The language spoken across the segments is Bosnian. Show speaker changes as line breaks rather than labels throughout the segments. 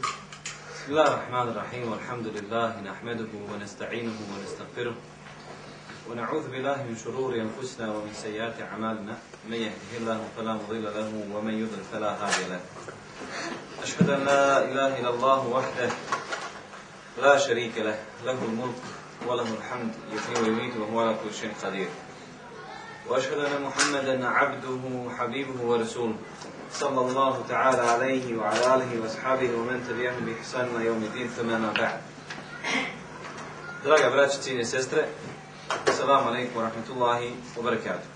بسم الله الرحمن الرحيم والحمد لله نحمده ونستعينه ونستغفره ونعوذ بالله من شرور أنفسنا ومن سيئات أعمالنا من يهده الله فلا مضل له ومن يضلل فلا هادي له أشهد أن لا إله إلا الله وحده لا شريك له له الملك وله الحمد يحيي ويميت وهو على كل شيء قدير وأشهد أن محمدا عبده حبيبه ورسوله sallallahu ta'ala alaihi wa alaihi wa sahabihi wa man tabi'ahum bi ihsanu wa yawmi din thumma ba'd. Draga braći, cijene sestre, assalamu alaikum wa rahmatullahi wa barakatuh.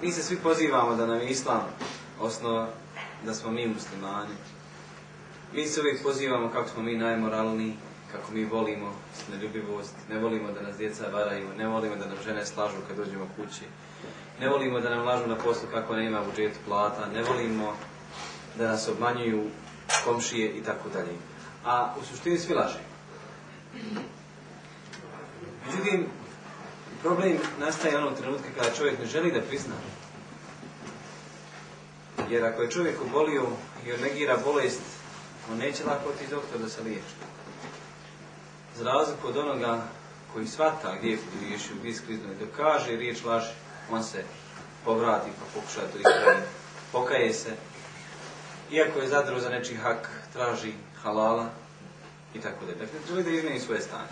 Mi se svi pozivamo da nam je islam osnova, da smo mi muslimani. Mi se uvijek pozivamo kako smo mi najmoralniji, kako mi volimo neljubivost, ne volimo da nas djeca varaju, ne volimo da nam žene slažu kad dođemo kući, ne volimo da nam lažu na poslu kako nema budžet, plata, ne volimo da nas obmanjuju komšije i tako dalje. A u suštini svi laži. Međutim, problem nastaje onog trenutka kada čovjek ne želi da prizna. Jer ako je čovjek obolio i negira bolest, on neće lako otići doktor da se liječi za razliku od onoga koji svata gdje je pogriješio, gdje je skrizno i dokaže riječ laž, on se povrati pa pokuša to ispraviti. Pokaje se, iako je zadru za nečiji hak, traži halala i tako dakle, da. Dakle, želi da izmeni svoje stanje.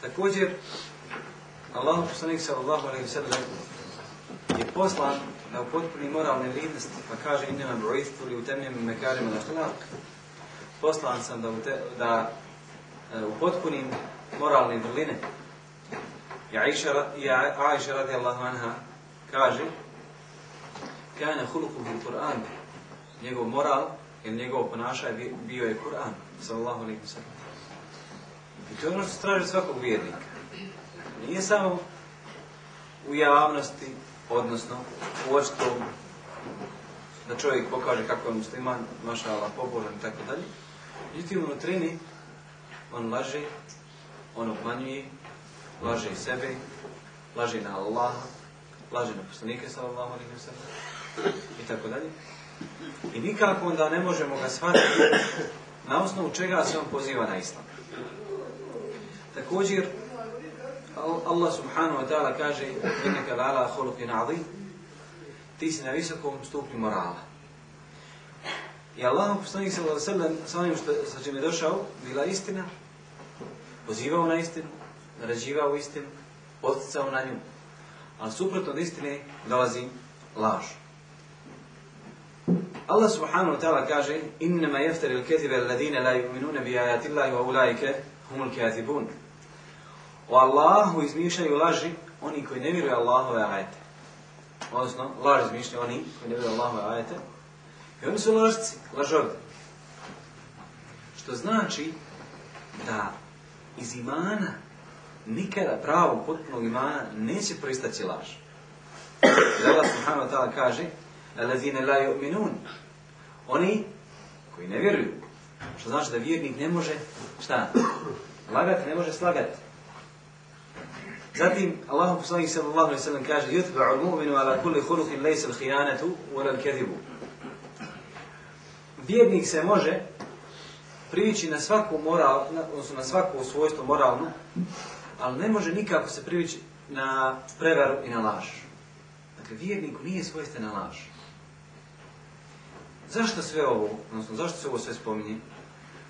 Također, Allah poslanik sallallahu alaihi sallam je poslan na upotpuni moralne vrijednosti, pa kaže inna rojstvu li u temnjem mekarima na Poslan sam da, te, da E, u potpunim moralne vrline. Aisha radijallahu anha kaže Kana Kur'an njegov moral jer njegov ponašaj bio je Kur'an sallallahu alaihi wa sallam. I to je ono što traži svakog vjernika. Nije samo u javnosti, odnosno u očitom da čovjek pokaže kako je musliman, mašala, pobožan i tako dalje. u on laže, on obmanjuje, laže sebe, laže na Allaha, laže na poslanike sallallahu alaihi i tako dalje. I nikako onda ne možemo ga shvatiti na osnovu čega se on poziva na islam. Također, Allah subhanahu wa ta'ala kaže Ti si na visokom stupnju morala i Allah poslanik se sa onim što, sa čim je došao, bila istina, pozivao na istinu, narađivao istinu, posticao na nju. A suprotno od istine dolazi laž. Allah subhanahu wa ta'ala kaže Innama jeftari il ketibe alladine la yuminune bi ajatillahi wa ulaike humul ketibun. O Allahu izmišljaju laži oni koji ne vjeruju Allahove ajete. Odnosno, laž izmišljaju oni koji ne vjeruju Allahove ajete. I oni su lažci, lažovi. Što znači da iz imana nikada pravo potpunog imana neće proistaći laž. Jer Allah subhanahu wa ta'ala kaže Alazine la yu'minun Oni koji ne vjeruju. Što znači da vjernik ne može šta? Lagati, ne može slagati. Zatim Allah poslanik sallallahu alejhi ve kaže: "Yutba'u al-mu'minu ala kulli khuluqin laysa al-khiyanatu wala al Vjernik se može privići na svaku moral, odnosno na svako svojstvo moralno, ali ne može nikako se privići na prevaru i na laž. Dakle, vjernik nije na laž. Zašto sve ovo, odnosno zašto se ovo sve spominje?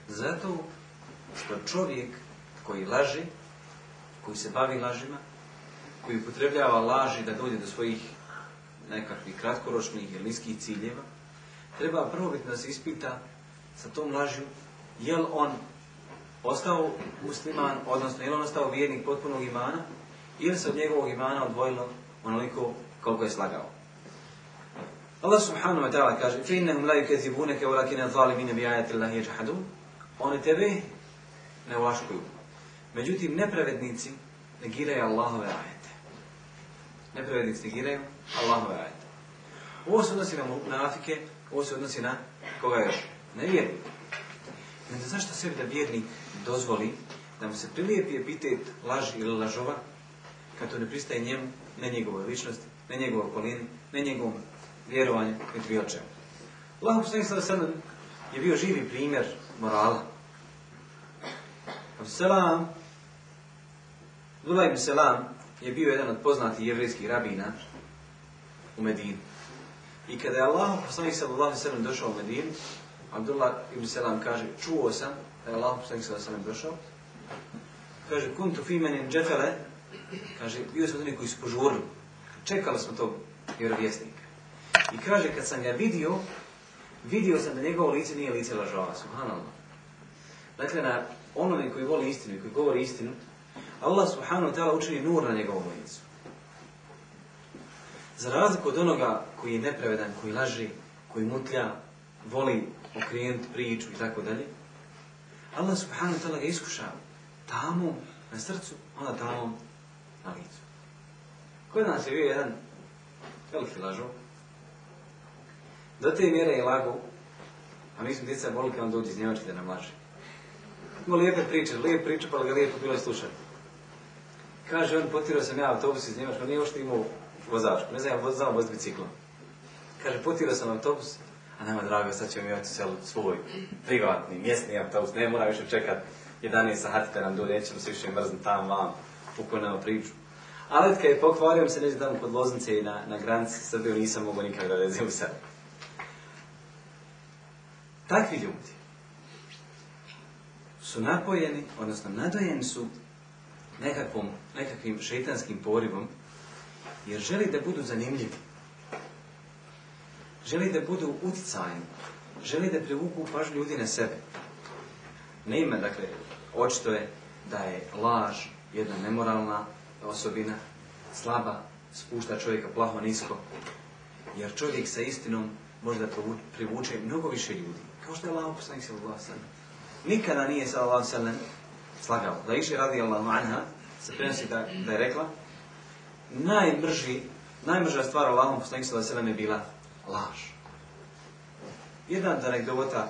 Zato što čovjek koji laži, koji se bavi lažima, koji upotrebljava laži da dođe do svojih nekakvih kratkoročnih ili niskih ciljeva, treba prvo biti da se ispita sa tom lažju, jel on ostao musliman, odnosno je li on ostao vjernik potpunog imana, ili se od njegovog imana odvojilo onoliko koliko je slagao. Allah subhanahu wa ta'ala kaže فَإِنَّهُمْ لَا يُكَذِبُونَكَ وَلَكِنَ الظَّالِمِينَ بِآيَةِ اللَّهِ يَجْحَدُونَ Oni tebe ne ulaškuju. Međutim, nepravednici negiraju Allahove ajete. Nepravednici negiraju Allahove ajete. Ovo se odnosi na munafike ovo se odnosi na koga još? Na ne Ne zašto sebi da vjernik dozvoli da mu se prilijepi epitet laž ili lažova kad to ne pristaje njemu, ne njegovoj ličnosti, ne njegovoj okolini, ne njegovom vjerovanju, niti tri čemu. Allah sada je bio živi primjer morala. Selam, Lulaj Selam je bio jedan od poznatih jevrijskih rabina u Medinu. I kada je Allah poslanik sallallahu alaihi sallam, došao u Medinu, Abdullah ibn kaže: "Čuo sam da je Allah poslanik sallallahu došao." Kaže: "Kuntu fi Kaže: "Bio sam oni koji su Čekali smo tog vjerovjesnika." I kaže: "Kad sam ga vidio, vidio sam da njegovo lice nije lice lažova." Subhanallah. Dakle, na onome koji voli istinu i koji govori istinu, Allah subhanahu wa ta'ala učini nur na njegovom licu. Za razliku od onoga koji je nepravedan, koji laži, koji mutlja, voli okrijent, priču i tako dalje. Allah subhanahu ta'ala ga iskušava tamo na srcu, onda tamo na licu. Kod nas je bio jedan veliki lažo. Do te mjere je lago, a mi smo djeca boli kad on dođe iz Njemačke da nam laži. Ima lijepe priče, lijepe priče, pa ga lijepo bilo je slušati. Kaže on, potirao sam ja autobus iz Njemačke, on nije ošto imao vozačku, ne znam, ja vozao voz biciklom. Kaže, putio sam autobus, a nema drago, sad ćemo imati cel svoj privatni, mjesni autobus, ne mora više čekat 11 sati da nam dođe, nećemo se više mrzni tam vam, priču. Aletka je pokvario se neđe tamo kod Loznice i na, na granici Srbiju, nisam mogao nikak da u Takvi ljudi su napojeni, odnosno nadojeni su nekakvim šeitanskim porivom, jer želi da budu zanimljivi želi da budu uticajni, želi da privuku pažnju ljudi na sebe. ime dakle, očito je da je laž jedna nemoralna osobina, slaba, spušta čovjeka plaho nisko, jer čovjek sa istinom može da privuče mnogo više ljudi. Kao što je Allah poslanik Nikada nije Allah sallam slagao. Da iše radi Allah anha, se prenosi da, je rekla, najbrži, najmrža stvar Allahom poslanik se sallam je bila laž. Jedna od anegdota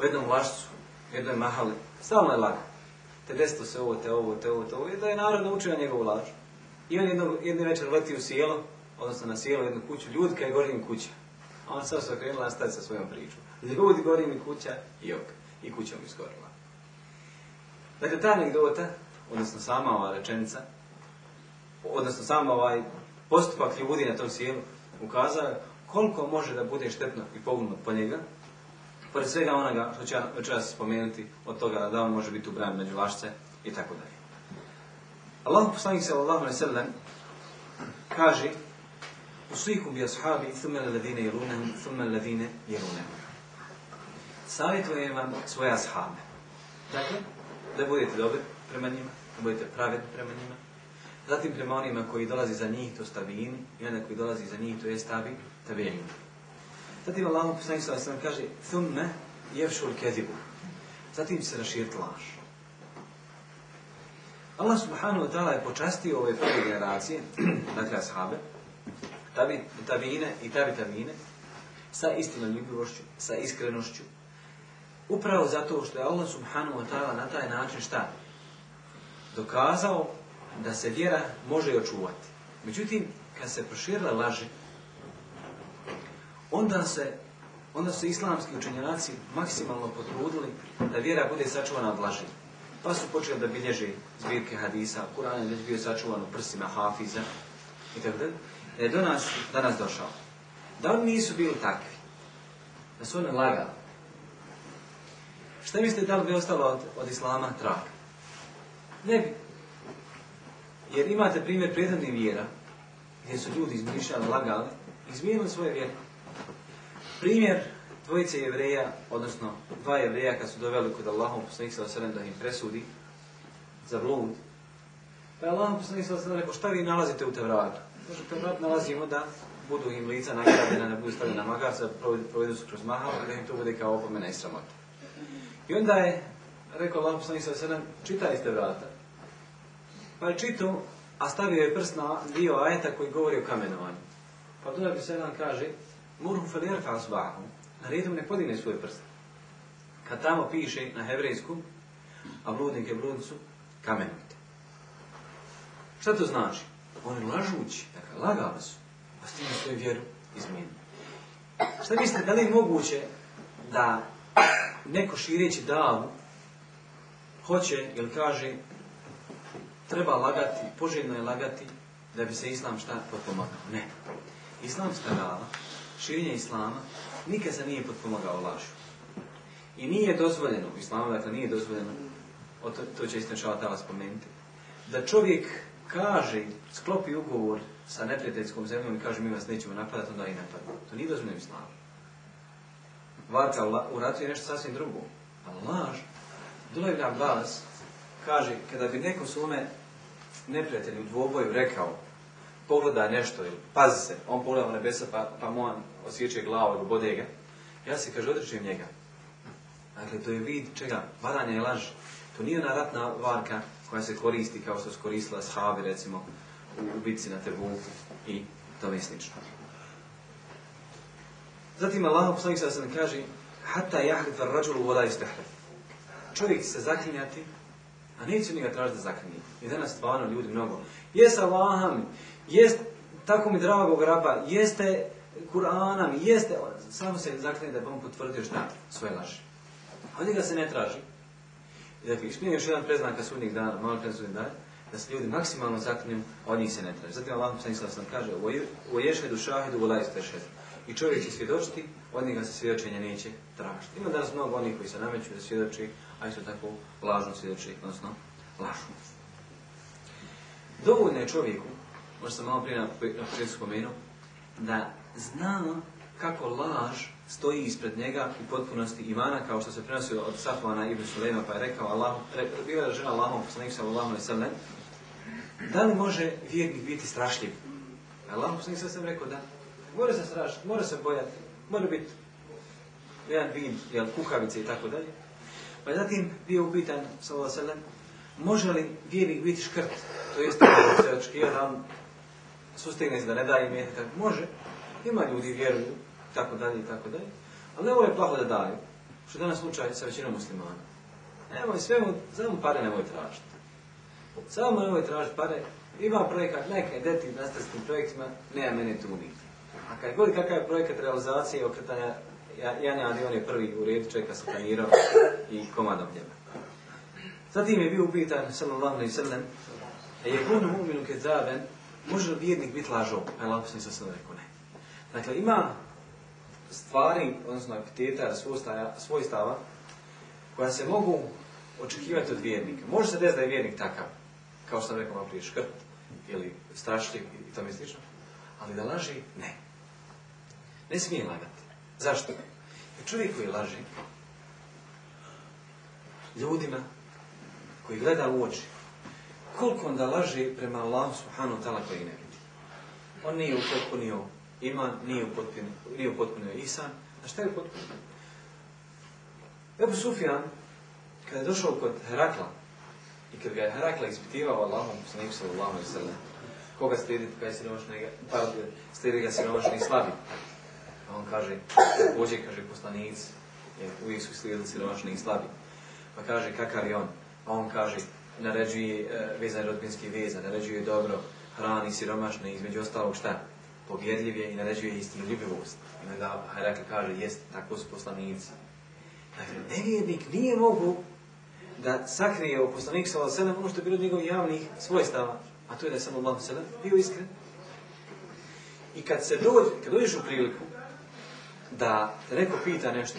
u jednom lašcu, jednoj mahali, stalno je laga. Te se ovo, te ovo, te ovo, te i da je narod naučio njegovu laž. I on jedno, jedni večer leti u sjelo, odnosno na sjelo jednu kuću, ljudka je gorim kuća. A on sad se okrenula nastaviti sa svojom pričom. Ljudi gori i kuća, i ok, i kuća mu skorila. Dakle, ta anegdota, odnosno sama ova rečenica, odnosno sama ovaj postupak ljudi na tom sjelu, ukazao je koliko može da bude štetno i pogodno po njega, pored svega onoga što ću večeras spomenuti od toga da on može biti ubran među lašce i tako dalje. Allah poslanik sallallahu alaihi u kaže svih ubi ashabi, thumme ladine jelunem, thumme Savjetujem vam svoje ashabe. Dakle, da budete dobri prema njima, da budete pravedni prema njima, Zatim prema onima koji dolazi za njih, to stavini, i onda koji dolazi za njih, to je stabi, tabijeni. Zatim Allah poslani sa kaže, thumme jevšul Zatim se raširiti laž. Allah subhanahu wa ta'ala je počastio ove prve generacije, dakle ashabe, tabi, tabine i tabi tabine, sa istinom ljubivošću, sa iskrenošću. Upravo zato što je Allah subhanahu wa ta'ala na taj način šta? Dokazao da se vjera može i očuvati. Međutim, kad se proširila laži, onda se, onda su islamski učenjaci maksimalno potrudili da vjera bude sačuvana od laži. Pa su počeli da bilježe zbirke hadisa, Kur'an je bio sačuvan u prsima hafiza i da, je do nas danas došao. Da oni nisu bili takvi, da su oni lagali. Šta mislite da li bi ostalo od, islama traga? Ne bi. Jer imate primjer prethodnih vjera, gdje su ljudi izmišljali, lagali, izmijenili svoje vjere. Primjer dvojice jevreja, odnosno dva jevreja kad su doveli kod Allahom poslanih sada sredem da im presudi za blud. Pa je Allahom poslanih rekao šta vi nalazite u Tevratu? Kaže, u nalazimo da budu im lica nagrađena, da budu stavljena magarca, provedu se kroz maha i da im to bude kao opomena i sramota. I onda je rekao Allah poslanih sada sredem, čitajte vrata. Pa je čitao, a stavio je prst na dio ajeta koji govori o kamenovanju. Pa Abdullah se Selam kaže, Murhu redu asbahu, redu ne podine svoje prst. Kad tamo piše na hebrejsku, a bludnik je bludnicu, kamenujte. Šta to znači? Oni lažući, dakle, lagali su, a s svoju vjeru izmijenili. Šta mislite, da li je moguće da neko šireći davu hoće ili kaže treba lagati, poželjno je lagati da bi se islam šta potpomagao. Ne. Islamska rava, širenje islama, nikad se nije potpomagao lažu. I nije dozvoljeno, u islamu dakle nije dozvoljeno, o to, to će isto šala spomenuti, da čovjek kaže, sklopi ugovor sa neprijateljskom zemljom i kaže mi vas nećemo napadati, onda i napadati. To nije dozvoljeno islamu. Varka u ratu je nešto sasvim drugo. A laž, Dula vas kaže, kada bi neko svome neprijatelju u dvoboju rekao, pogledaj nešto ili pazi se, on pogleda u nebesa pa, pa mu on osjeća glavu ili bode ga, ja se, kaže, odričem njega. Dakle, to je vid čega? Varanje je laž. To nije ona ratna varka koja se koristi kao što se koristila Havi recimo, u ubici na Tebuku i tome slično. Zatim Allah poslanik sada se kaže Hatta jahlif rađulu vola Čovjek se zaklinjati a neće ni ga tražiti da zakrini. I danas stvarno ljudi mnogo. Jes Allaham, jest tako mi dragog raba, jeste Kur'anam, jeste... Samo se zakrini da vam on potvrdio šta? Svoje laži. A ga se ne traži. I dakle, ispunim još jedan preznak sudnjih dana, malo pre dana, da se ljudi maksimalno zaklinju, a od njih se ne traži. Zatim Allah sam sam kaže, o ješhedu šahidu, u lajstu ješhedu i čovjek će svjedočiti, od njega se svjedočenja neće tražiti. Ima danas mnogo onih koji se nameću da svjedoči, a isto tako lažno svjedoči, odnosno lažno. Dovoljno je čovjeku, možda sam malo prije na početku spomenuo, da zna kako laž stoji ispred njega u potpunosti imana, kao što se prenosi od Safvana ibn Sulema pa je rekao, Allah, bila je žena Allahom, poslanik sa Allahom i srne, da li može vjernik biti strašljiv? Allah poslanik sam rekao da, mora se strašiti, mora se bojati, mora biti jedan vin, jel, kukavice i tako dalje. Pa je zatim bio upitan, sallallahu sallam, može li vjernik biti škrt, to jest se očekio da on sustegne se da ne daje tako, može, ima ljudi vjeruju, tako dalje i tako dalje, ali ovo je plaho da daju, što je danas slučaj sa većinom muslimana. Nemoj svemu, samo pare nemoj tražiti. Samo nemoj tražiti pare, ima projekat, neka je deti na projektima, nema mene tu nikad. A kad god kakav je projekat realizacije okretanja, ne on je prvi u redu čovjeka sam planirao i komadom njega. Zatim je bio upitan, i srnem, a je kunu je kezaben, može li vjernik biti lažov? Pa je laposni sa rekao ne. Dakle, ima stvari, odnosno epiteta, svojstava, koja se mogu očekivati od vjernika. Može se desiti da je vjernik takav, kao što sam rekao malo prije, ili strašljiv i tome slično, ali da laži, ne. Ne smije lagati. Zašto? Jer čovjek koji laži, ljudima koji gleda u oči, koliko onda laži prema Allahu subhanahu ta'ala koji ne vidi. On nije upotpunio iman, nije upotpunio, nije upotpunio isan. A šta je upotpunio? Ebu Sufjan, kada je došao kod Herakla, i kada ga je Herakla ispitivao Allahom, s sallallahu alaihi koga slijedi, kada pa je siromašni, pa stidi ga siromašni i slabi on kaže, također kaže poslanic, jer uvijek su slijedili siromašni i slabi. Pa kaže, kakav je on? Pa on kaže, naređuje e, vezan rodbinski veza, naređuje dobro, hrani siromašne, između ostalog šta? Pobjedljiv je i naređuje istinoljubivost. I onda Herakl pa kaže, jest, tako su poslanici. Dakle, nevjernik nije mogu da sakrije u poslanik sedam ono što je bilo njegovih javnih svojstava, a to je da je samo malo bio iskren. I kad se dođe, kad dođeš u priliku da neko pita nešto,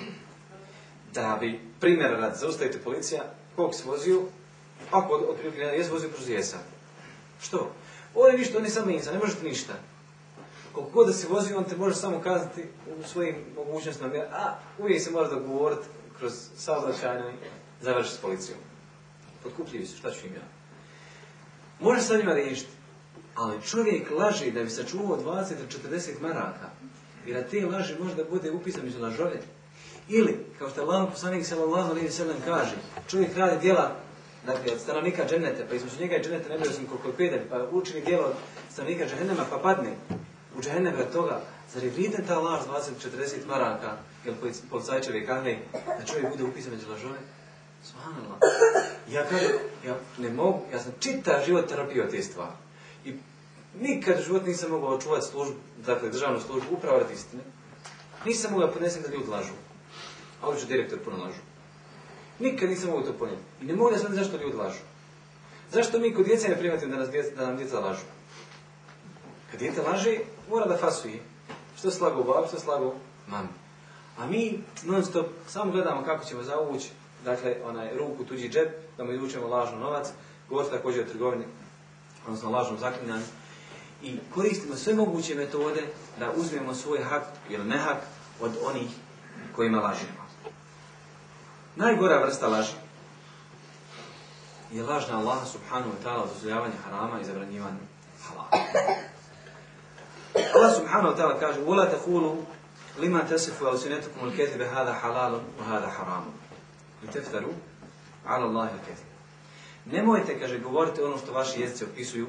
da bi, primjer rad zaustavite policija, kog se vozio, ako od, od prilike jes vozio kroz jesa. Što? Ovo je ništa, on je samo ne možete ništa. Koliko god da si vozi on te može samo kazati u svojim mogućnostima, a uvijek se mora dogovoriti kroz saobraćajno i završi s policijom. Podkupljivi se, šta ću im ja? Može sa njima riješiti, ali čovjek laži da bi sačuvao 20 40 maraka jer da te laži možda bude upisan među lažove. Ili, kao što je Lama poslanik sallallahu alaihi sallam kaže, čovjek radi djela dakle, od stanovnika Dženete, pa između njega i Dženete ne bio sam koliko peden, pa učini djelo od stanovnika dženema, pa padne u dženeme od toga. Zar je vrijedan ta laž 20-40 maraka, ili policajčevi kahne, da čovjek bude upisan među lažove? Subhanallah. Ja kažem, ja ne mogu, ja sam čita život terapio te stvari. I Nikad u životu nisam mogao očuvati službu, dakle državnu službu, upravo radi istine. Nisam mogao podnesem da ljudi lažu. A ovdje direktor puno lažu. Nikad nisam mogao to ponijeti. I ne mogu da znam zašto ljudi lažu. Zašto mi kod djece ne primatimo da, nas da nam djeca lažu? Kad djeca laže, mora da fasuje. Što slago babu, što slago mami. A mi non stop samo gledamo kako ćemo zavući, dakle, onaj ruku tuđi džep, da mu izvučemo lažno novac, govori također o trgovini, odnosno lažnom zaklinjanju, i koristimo sve moguće metode da uzmemo svoj hak ili nehak od onih kojima lažemo. Najgora vrsta laži je lažna Allaha Allah subhanahu wa ta'ala dozvoljavanje harama i zabranjivanje halala. Allah subhanahu wa ta'ala kaže وَلَا تَقُولُوا لِمَا تَسِفُوا أَوْسِنَتُكُمُ الْكَذِبَ هَذَا حَلَالٌ وَهَذَا حَرَامٌ لِتَفْتَرُوا عَلَى اللَّهِ الْكَذِبَ Nemojte, kaže, govorite ono što vaši jezice opisuju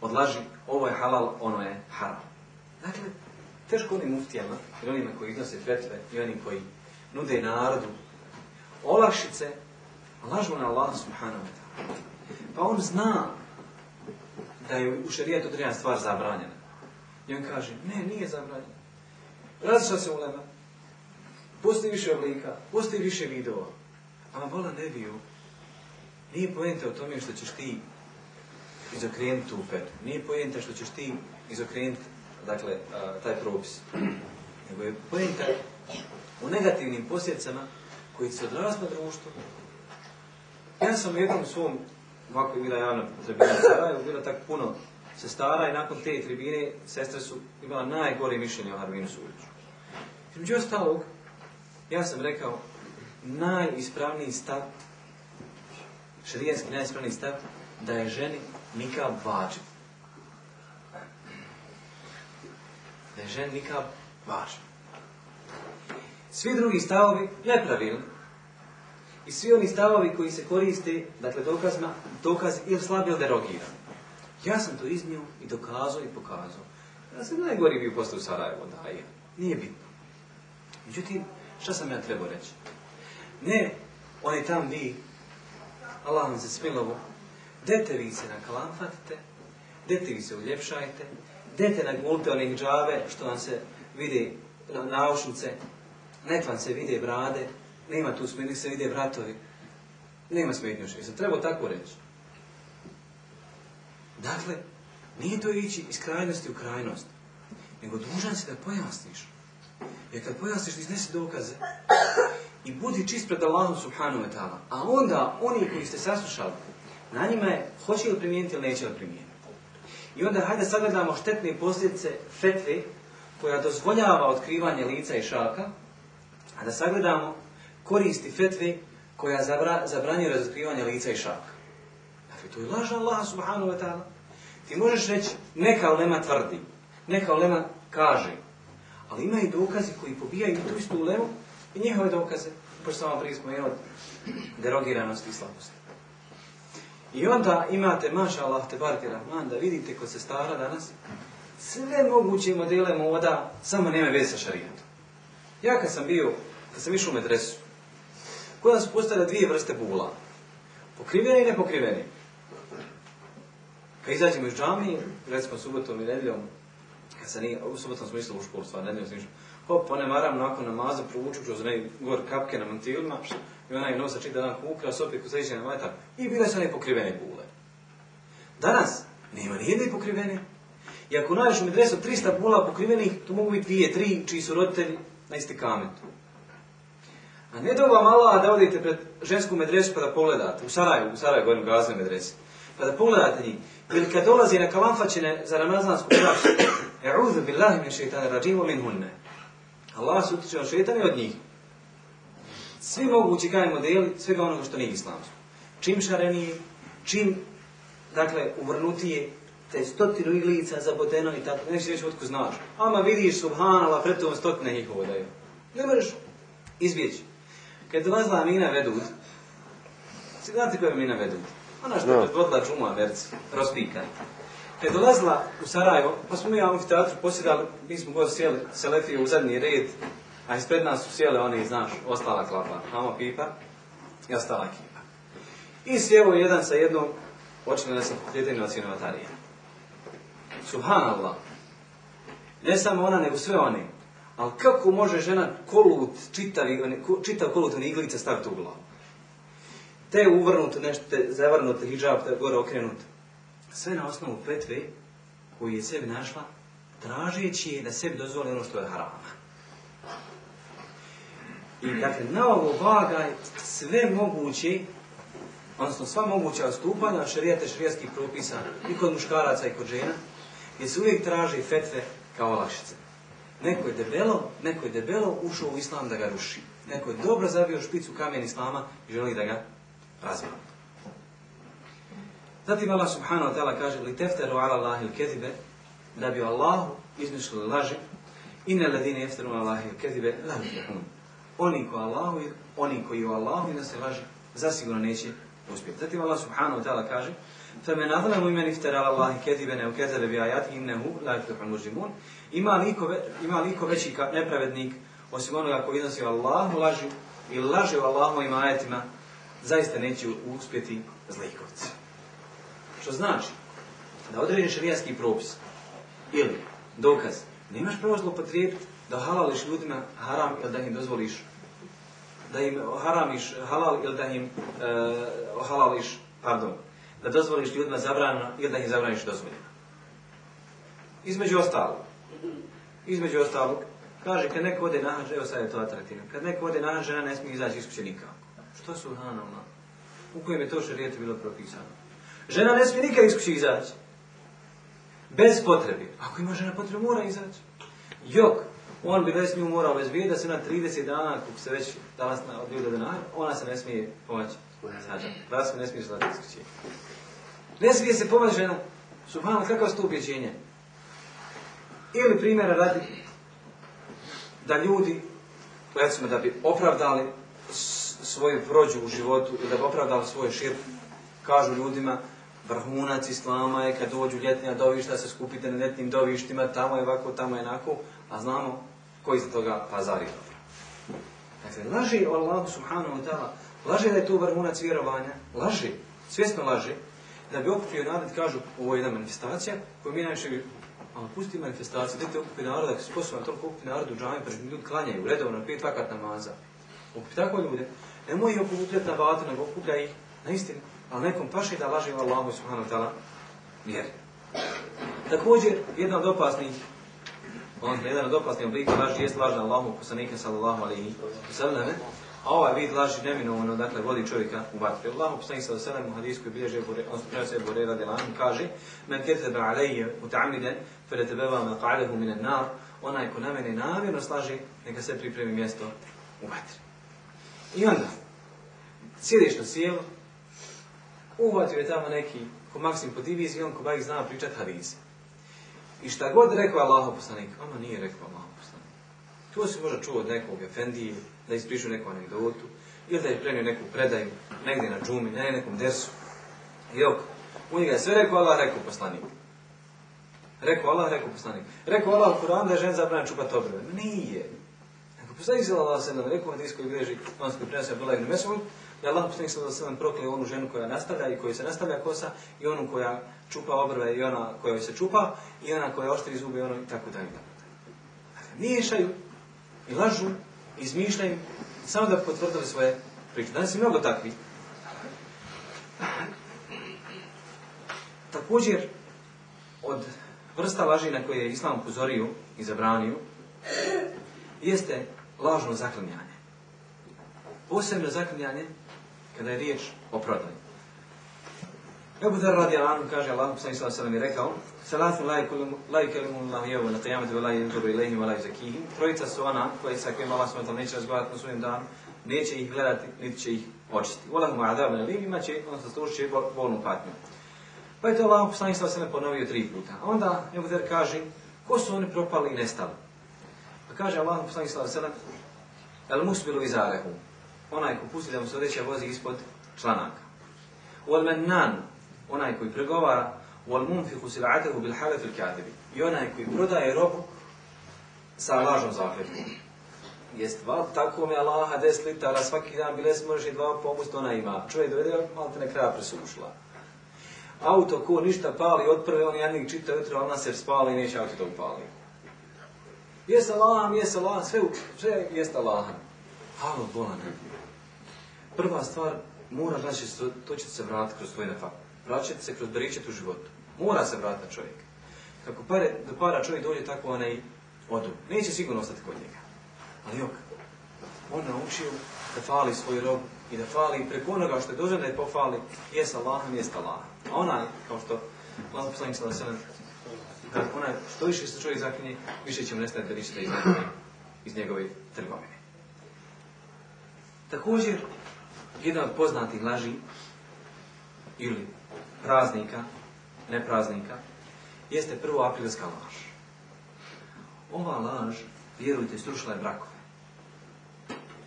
odlaži, ovo je halal, ono je haram. Dakle, teško onim muftijama, i onima koji iznose fetve i oni koji nude narodu olakšice, lažu na Allah subhanahu wa ta'ala. Pa on zna da je u šarijetu određena stvar zabranjena. I on kaže, ne, nije zabranjena. Različa se ulema. Postoji više oblika, postoji više vidova. A vola ne bio. Nije pojente o tome što ćeš ti izokrenuti tu fetu. Nije pojenta što ćeš ti izokrenuti dakle, taj propis. Nego je pojenta u negativnim posljedicama koji se odrasta društvo Ja sam u jednom svom, ovako je bila javna tribina je bila tako puno sestara i nakon te tribine sestre su imala najgore mišljenje o Harvinu Suliću. Među ostalog, ja sam rekao, najispravniji stav, šarijanski najispravniji stav, da je ženi nikab vađi. Da je žen Svi drugi stavovi nepravilni. I svi oni stavovi koji se koriste, dakle dokazima, dokaz ili slabio ili Ja sam to iznio i dokazao i pokazao. Ja sam najgori bio postao u Sarajevo, da je. Nije bitno. Međutim, šta sam ja trebao reći? Ne, oni tam vi, Allah se smilovo, Dete vi se nakalamfatite, dete vi se uljepšajte, dete nagulite onih džave što vam se vide naušnice, net vam se vide brade, nema tu smetnje, se vide vratovi, nema smetnje što se treba tako reći. Dakle, nije to ići iz krajnosti u krajnost, nego dužan si da pojasniš. Jer kad pojasniš, iznesi dokaze i budi čist pred Allahom Subhanu wa A onda, oni koji ste saslušali, na njima je hoće li primijeniti ili neće li primijeniti. I onda hajde sagledamo štetne posljedice fetve koja dozvoljava otkrivanje lica i šaka, a da sagledamo koristi fetve koja zabra, zabranjuje razotkrivanje lica i šaka. Dakle, to je laža Allah subhanahu wa ta'ala. Ti možeš reći, neka ulema tvrdi, neka ulema kaže, ali ima i dokazi koji pobijaju tu istu ulemu i njihove dokaze, pošto sam vam prije spomenuo, derogiranost i slabosti. I onda imate, maša Allah, te barke Rahman, da vidite kod se stara danas, sve moguće modele moda, samo nema veze sa Ja kad sam bio, kad sam išao u medresu, kod nas postale dvije vrste bula. pokriveni i nepokriveni. Kad izađemo iz džamije, recimo subotom i nedjeljom, kad se nije, u subotom smo išli u školu, stvarno, nedjeljom smo hop, one maram nakon namaza provuču kroz onaj gor kapke na mantilima i onaj nosa čita dan ukras, opet ko na na i bile su one pokrivene bule. Danas nema nijedne pokrivene. I ako nađeš u medresu 300 bula pokrivenih, to mogu biti dvije, tri, čiji su roditelji na kametu. A ne doba mala da odite pred žensku medresu pa da pogledate, u saraju u Sarajevu govorim gazne medrese, pa da pogledate njih, Jer kad dolazi na kalamfačine za ramazansku prašu, e'udhu billahi min šeitana rađimu min hunne, Allah se utječe od šetane od njih. Svi mogu kaj modeli svega onoga što nije islamsko. Čim šareniji, čim, dakle, uvrnutije, te stotinu iglica zabodeno i tako, neće reći otko znaš. Ama vidiš, subhanala, pred tom stotine ih odaju. Ne možeš izbjeći. Kad dolazila Amina Vedud, si znate koja je mina Vedud? Ona što je no. predvodila džumu Averci, kad je dolazila u Sarajevo, pa smo mi u amfiteatru posjedali, mi smo god sjeli Selefije u zadnji red, a ispred nas su sjele oni, znaš, ostala klapa, mama pipa i ostala kipa. I sjevo jedan sa jednom, počeli se kretanje od sinovatarije. Subhanallah. Ne samo ona, nego sve oni. Ali kako može žena kolut, čitav, kolut on iglice staviti u glavu? Te uvrnuto nešto, te zavrnut hijab, te gore okrenut sve na osnovu petve koju je sebi našla, tražeći je da sebi dozvoli ono što je haram. I dakle, na ovo vagaj sve moguće, odnosno sva moguća stupanja od šarijata propisa i kod muškaraca i kod žena, gdje se uvijek traži fetve kao olakšice. Neko je debelo, neko je debelo ušao u islam da ga ruši. Neko je dobro zabio špicu kamen islama i želi da ga razvija. Zatim Allah subhanahu wa ta'ala kaže li tefteru ala Allahi il kezibe da bi Allahu izmišljali laži inne ladine jefteru ala Allahi il kezibe la Oni koji Allahu, oni koji u Allahu da se laži zasigurno neće uspjeti. Zatim Allah subhanahu wa ta'ala kaže فَمَنْ أَظْلَمُ ala Allahi اللَّهِ كَذِبًا أَوْ bi بِآيَاتِهِ إِنَّهُ la يُفْلِحُ الْمُجْرِمُونَ Ima liko, ima liko veći nepravednik osim onoga koji iznosi Allahu lažu i laže u Allahovim ajatima zaista neće uspjeti zlikovci. Što znači da određen šarijanski propis ili dokaz nemaš pravo zlopotrijebiti da halališ ljudima haram ili da im dozvoliš da im haramiš halal ili eh, halališ, pardon, da dozvoliš ljudima zabrano ili da im zabraniš dozvoljeno. Između ostalog, između ostalog, kaže kad neko ode na evo sad je to atraktivno, kad neko ode na žena ne smije izaći iz nikako. Što su ona? U kojem je to šarijetu bilo propisano? Žena ne smije nikad iskući izaći. Bez potrebe. Ako ima žena potrebu, mora izaći. Jok, on bi već nju morao bez da se na 30 dana, kako se već danas na, od ljuda dana, ona se ne smije pomaći. Sada, ne smije izlaziti iskući. Ne smije se pomaći žena. Subhano, kakva su to Ili primjera radi da ljudi, recimo da bi opravdali svoju prođu u životu i da bi opravdali svoj šir, kažu ljudima Vrhunac Islama je kad dođu ljetnja dovišta, se skupite na ljetnim dovištima, tamo je ovako, tamo je onako, a znamo koji za toga pazari. Dakle, laži o Allahu subhanahu wa ta'ala, laži da je tu vrhunac vjerovanja, laži, svjesno laži, da bi okupio narod, kažu, ovo je jedna manifestacija, koju mi najviše, ali pusti manifestaciju, dajte okupi narod, ako sposoban toliko okupi narod u džami, pa ljudi klanjaju, redovno, pet vakat namaza. Okupi tako ljude, nemoj ih okupljati na vatu, nego okuplja ih na istinu ali nekom paše da laže u Allahu subhanahu wa ta'ala vjeri. Također, jedna od opasnih on jedan od opasnih oblika laži jest lažna Allahu poslanika sallallahu alaihi sallam, a ovaj vid laži neminovno, dakle, vodi čovjeka u vatru. Allahu poslanik sallallahu alaihi u hadijskoj bilježe, on se Ebu Rera on kaže, men kertebe alaihi u ta'amide, fele tebeva me qa'alehu mine nar, onaj ko na mene namjerno slaži, neka se pripremi mjesto u vatri. I onda, sjediš na sjelu, uhvatio je tamo neki ko Maksim po diviziji, on ko bajih zna pričat hadise. I šta god rekao Allah poslanik, ono nije rekao Allah poslanik. To se možda čuo od nekog efendije, da ispričuje neku anegdotu, ili da je prenio neku predaju, negdje na džumi, na nekom dersu. I ok, u njega je sve rekao Allah, rekao poslanik. Rekao Allah, rekao poslanik. Rekao Allah u da je žen zabrana čupati obrve. Nije. Ako poslanik se Allah rekao, hadis koji bilježi, on se prenosio Abdullah da Allah poslanik sa sam prokleo onu ženu koja nastavlja i koji se nastavlja kosa i onu koja čupa obrve i ona koja se čupa i ona koja oštri zube i ono i tako dalje. Dakle, miješaju i lažu, izmišljaju samo da potvrde svoje priče. Danas je mnogo takvi? Također, od vrsta laži na koje je Islam upozorio i zabranio, jeste lažno zaklinjanje. Posebno zaklinjanje kada je riječ o prodaju. Ebu Zer radi Alanu kaže, Allah sam Islam sam mi rekao, Salatu laju kelimu Allah jevo na tajamati vela i inturu ilihim vela zakihim. Trojica su ona koji sa kojima Allah sam neće razgovarati na svojim danu, neće ih gledati, niti će ih očiti. Ulah mu adab na lim, imaće, će, on služit će bolnu patnju. Pa je to Allah sam Islam sam ponovio tri puta. onda Ebu Zer kaže, ko su oni propali i nestali? Pa kaže Allah sam Islam sam, El musbilu izarehu, onaj ko pusti da mu se odjeća vozi ispod članaka. Wal nan onaj koji pregovara, wal munfiku sil'atahu bil al katibi. I onaj koji prodaje robu sa lažom zakletvom. Jest, val tako mi Allaha 10 litara, svaki dan biles možeš dva popust, ona ima. Čovjek dovede, malo te na kraja presušila. Auto ko ništa pali, otprve on jednik čita jutro, ona se spali i neće auto da upali. Jes Allaha, jes Allaha, sve, sve jest Bona. Halo, bolan prva stvar, mora znači, to će se vratiti kroz svoje, nefak. Vraćati se kroz beričet u životu. Mora se vratiti na čovjek. Kako pare, do para čovjek dođe, tako onaj odu. Neće sigurno ostati kod njega. Ali ok, on naučio da fali svoj rob i da fali preko onoga što je dođe da je pofali, jes Allahom, jest Allah. A ona, kao što Allah poslanik sada što više se čovjek zaklinje, više će mu nestati beričeta iz njegove trgovine. Također, jedna od poznatih laži ili praznika, ne praznika, jeste prvo aprilska laž. Ova laž, vjerujte, strušila je brakove.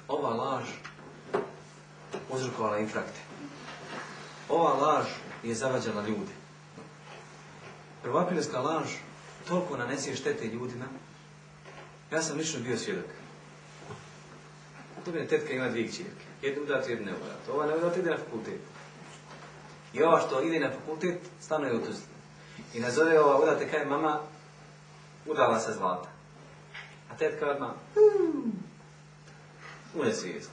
Ova laž uzrokovala infrakte. Ova laž je zavađala ljude. aprilska laž toliko nanesi štete ljudima. Ja sam lično bio svjedok. To tetka ima dvije čirke, Jednu dati jednu neudatu. Ova neudata ide na fakultet. I ova što ide na fakultet, stano je u I nazove ova udate kaj mama, udala se zlata. A tetka odmah, une svijest.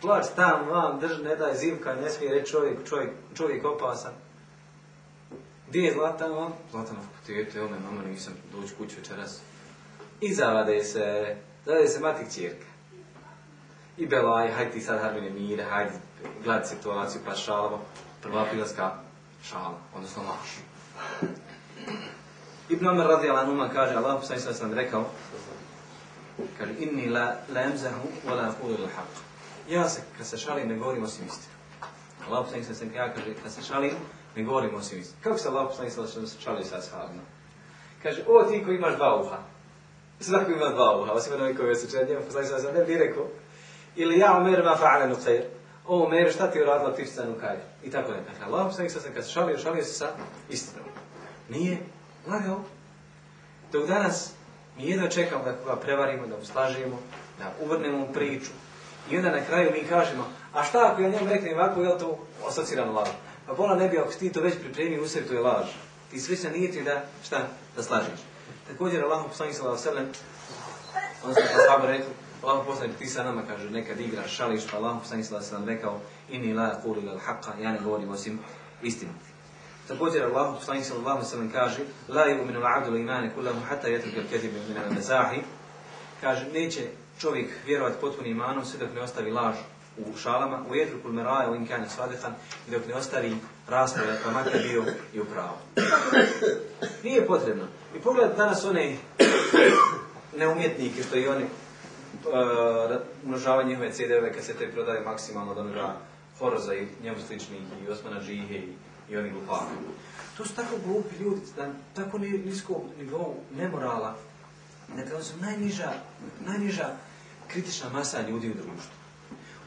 Plač tam, vam, drž, ne daj zivka, ne smije reći čovjek, čovjek, čovjek opasan. Gdje je Zlata vam? Zlata na fakultetu, evo me, mama, nisam doći kuću večeras. I zavade se, zavade se mati čirke i belaj, hajde ti sad harbine mire, hajde gledaj situaciju, pa šalamo. Prva pilaska, šala, odnosno laš. Ibn Amr radi numa kaže, Allah sam sam rekao, kaže, inni la, emzahu wa la haq. Ja se, kad se šalim, ne govorim osim istinu. Allah sam sam kaže, kad se šalim, ne govorim osim Kako se Allah sam sam sam šalio sa shalima? Kaže, o ti koji imaš dva uha. ima dva uha, osim koji je pa sam sam ili ja Omer va fa'ale khair. O Omer, šta ti je uradila ptičica Nukajr? I tako je. Dakle, Allah poslanik sam kad se šalio, šalio se sa istinom. Nije lagao. Dok danas mi jedno čekamo da ga prevarimo, da uslažimo, da uvrnemo priču. I onda na kraju mi kažemo, a šta ako ja njemu reknem ovako, je to asocirano laž? Pa bola ne bi, ako ti to već pripremi u sebi, to je laž. Ti se nije ti da, šta, da slažiš. Također, Allah poslani sallallahu sallam, on se pa rekli, Allah poslanik ti sa nama kaže, nekad igra šališ, pa Allah poslanik se nam rekao, inni la kuli lal haqqa, ja ne govorim osim istinu. Također Allah poslanik Allah kaže: "La yu'minu al-'abdu imane kula kullahu hatta yatruka al min Kaže neće čovjek vjerovati potpunim imanom sve dok ne ostavi laž u šalama, u jetru kul meraja, u inkani svadehan, i dok ne ostavi rasprave, pa makar bio i u pravu. Nije potrebno. I pogledajte danas one neumjetnike, što i oni Uh, umnožavanje njihove CD-ove se te prodaje maksimalno do onoga Horoza i njemu sličnih i Osmana Džihe i, i onih To su tako glupi ljudi, da tako nisko nivou nemorala, da kao su najniža kritična masa ljudi u društvu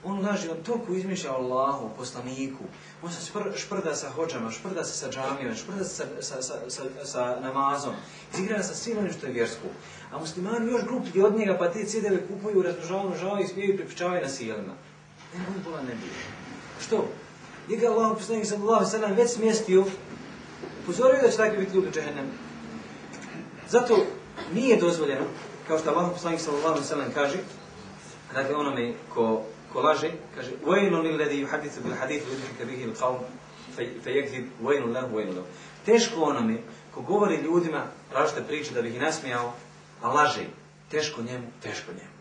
on laži, on toliko izmišlja Allahu, poslaniku, on se špr, šprda sa hođama, šprda se sa džamijom, šprda se sa, sa, sa, sa namazom, izigra sa svim onim što je vjersko. A muslimani još gluplji od njega, pa te cedeve kupuju, žao i smiju i pripičavaju na sjelima. E, ne, on bila ne bi. Što? Gdje ga Allah, poslanik sallallahu sallam, već smjestio, upozorio da će takvi biti ljudi u džehennem. Zato nije dozvoljeno, kao što Allah poslanik sallallahu sallam kaže, dakle onome ko ko laže, kaže وَيْنُ لِلَّذِي يُحَدِثُ بِالْحَدِثُ وَيُدْحِكَ بِهِ الْقَوْمُ فَيَكْذِبْ وَيْنُ لَهُ وَيْنُ لَهُ Teško onome ko govori ljudima različite priče da bi ih nasmijao, a laži, Teško njemu, teško njemu.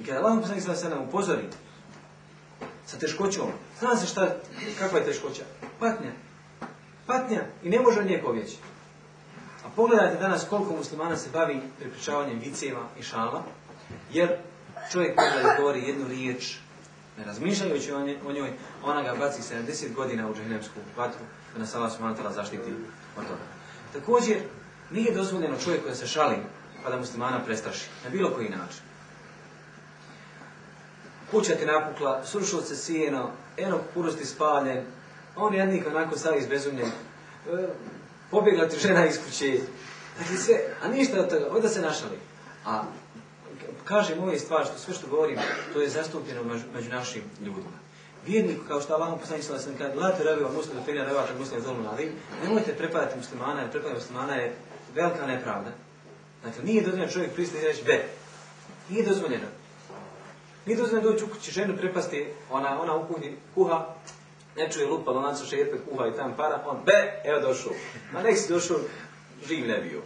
I kada Allah poslanik sada nam upozori sa teškoćom, zna se šta, kakva je teškoća? Patnja. Patnja i ne može od nje povjeći. A pogledajte danas koliko muslimana se bavi prepričavanjem viceva i šala, jer Čovjek kada govori jednu riječ, ne razmišljajući o njoj, ona ga baci 70 godina u džahnemsku vatru, da nas Allah zaštiti od toga. Također, nije dozvoljeno čovjek da se šali, pa da muslimana prestraši, na bilo koji način. Kuća ti napukla, srušilo se sijeno, eno purosti spaljen, on jednik onako stavi izbezumljen, pobjegla ti žena iz kuće, dakle, sve, a ništa od toga, ovdje se našali. A kažem ove stvari, što sve što govorim, to je zastupljeno među našim ljudima. Vjerniku, kao što Allahom poslanih sam kad kada sellem kaže: "La tarabu muslimu fi muslima muslimu ali." Nemojte prepadati muslimana, jer prepadati muslimana je velika nepravda. Dakle, nije dozvoljeno čovjek pristati i reći be. Nije dozvoljeno. Nije dozvoljeno doći u kući ženu prepasti, ona, ona u kuha, ne čuje lupa, ona u šerpe, kuha i tam para, on be, evo došao. Ma nek si došao, živ ne bio.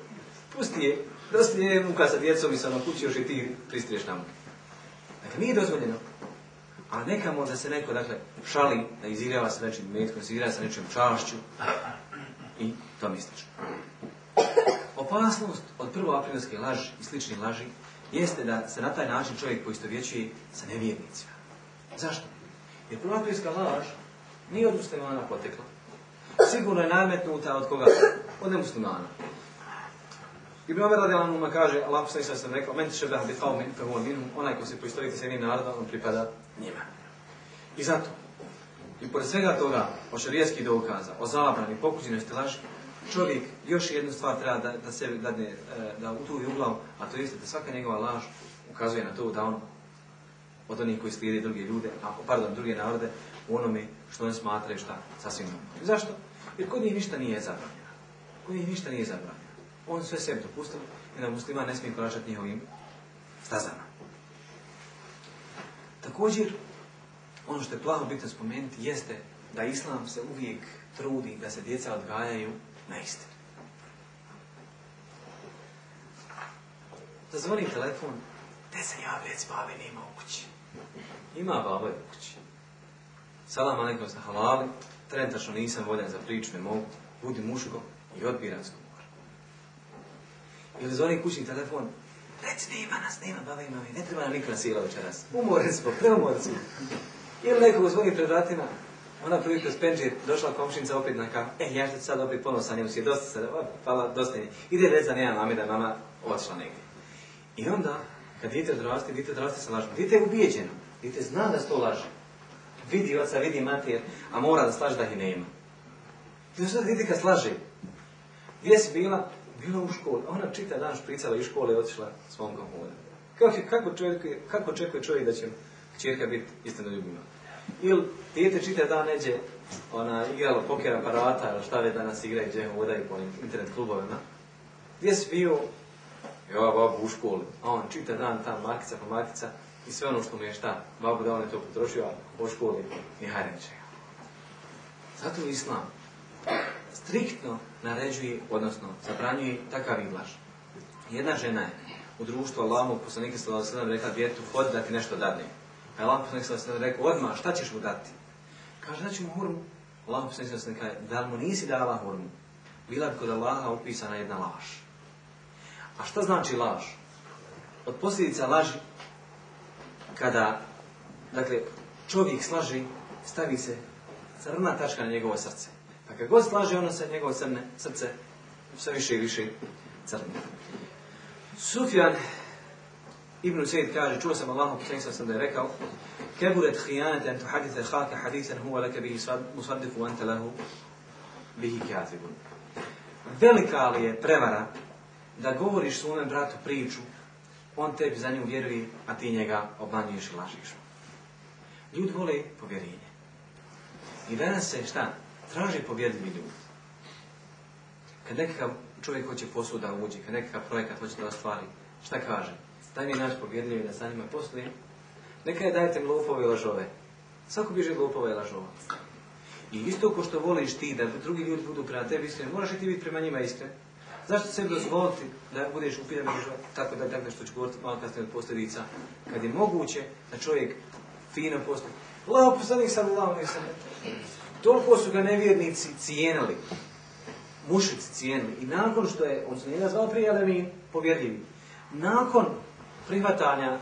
Pusti Dosti je kad sa djecom i sa kući još i ti pristriješ na Dakle, nije dozvoljeno. A nekamo da se neko, dakle, šali, da izigrava sa nečim metkom, izigrava sa nečim čašću i to Opasnost od prvoaprilske laži i sličnih laži jeste da se na taj način čovjek poistovjećuje sa nevjernicima. Zašto? Jer prvoaprilska laž nije od muslimana potekla. Sigurno je nametnuta od koga? Od nemuslimana. Ibn Omer radijalan uma kaže, Allah sa sam rekao, men će da bi kao min, onaj ko se poistoviti sa jednim narodom, on pripada njima. I zato, i pored svega toga, o šarijetski dokaza, o zabrani, pokuđenosti laži, čovjek još jednu stvar treba da, da sebi e, da utuvi u a to jeste da svaka njegova laž ukazuje na to da on od onih koji slijede druge ljude, a, pardon, druge narode, u onome što oni smatraju šta sasvim Zašto? Jer kod njih ništa nije zabranjeno. Kod njih ništa nije zabranjeno. On sve sebi dopustil, i da muslima ne smije koračati njihovim stazama. Također, ono što je plaho bitno spomenuti jeste da Islam se uvijek trudi da se djeca odgajaju na istinu. Zazvoni telefon, te se ja već babi nema u kući. Ima baba u kući. Salam aleikum sa halali, trenutačno nisam voljan za priču, ne mogu, budi muško i odbiransko. Ili zvoni kućni telefon. Reci, ima nas, nema baba i mi. Ne treba nam nikada sila večeras. Umore smo, preumoren smo. Ili nekog zvoni pred vratima. Ona prvi kroz došla komšinica opet na kam. E, ja ću sad opet ponosa sa njom Dosta sad, pala, dosta nje. Ide reza za mami da je mama odšla negdje. I onda, kad dite odrasti, dite odrasti sa lažom. Dite je ubijeđeno. Dite zna da se to laže. Vidi oca, vidi mater, a mora da slaže da ih nema. I onda dite kad slaže. Gdje bila? bila u školi, ona čita dan špricala iz škole i otišla svom momkom Kako, kako, čovjek, kako očekuje čovjek da će čirka biti istinno ljubima? Ili dijete čita dan neđe ona, igralo poker aparata, ili šta već danas igra i gdje i po internet klubovima. Gdje si bio? Ja, babu u školi. A on čita dan ta markica po i sve ono što mu je šta, babu da on je to potrošio, a po školi ni hajde Zato je islam striktno naređuje, odnosno zabranjuje takav i Jedna žena je u društvu Lama, poslanika sallallahu alejhi rekla djetu hod da ti nešto dadne. A pa je poslanika rekao odmah šta ćeš mu dati? Kaže da ću mu hurmu. Allah kaže da mu nisi dala hurmu. Bila bi kod Allaha upisana jedna laž. A šta znači laž? Od posljedica laži kada dakle čovjek slaži stavi se crna tačka na njegovo srce. A kad god slaže ono se njegovo crne, srce sve više i više crne. Sufjan Ibn Sejid kaže, čuo sam Allahom poslanika sam da je rekao, keburet hijanete an tuhadite haka hadithan huwa laka bihi musadifu anta lahu bihi Velika li je prevara da govoriš svome bratu priču, on tebi za nju vjeruje, a ti njega obmanjuješ i lažiš. Ljudi vole povjerenje. I danas se šta? traže pobjedljivi ljudi. Kad nekakav čovjek hoće posuda uđe, kad nekakav projekat hoće da ostvari, šta kaže? Daj mi naš pobjedljivi da sa njima poslujem. Neka je dajte mi lopove i lažove. Svako biže lopove i lažova. I isto ko što voliš ti da drugi ljudi budu prema tebi iskreni, moraš i ti biti prema njima iskren. Zašto sebi dozvoliti da budeš upitan tako da tako što ću govoriti malo kasnije od posljedica, kad je moguće da čovjek fino postoji La sam Toliko su ga nevjernici cijenili. Mušici cijenili. I nakon što je, on se nije nazvao prije, ali povjerljivi. Nakon prihvatanja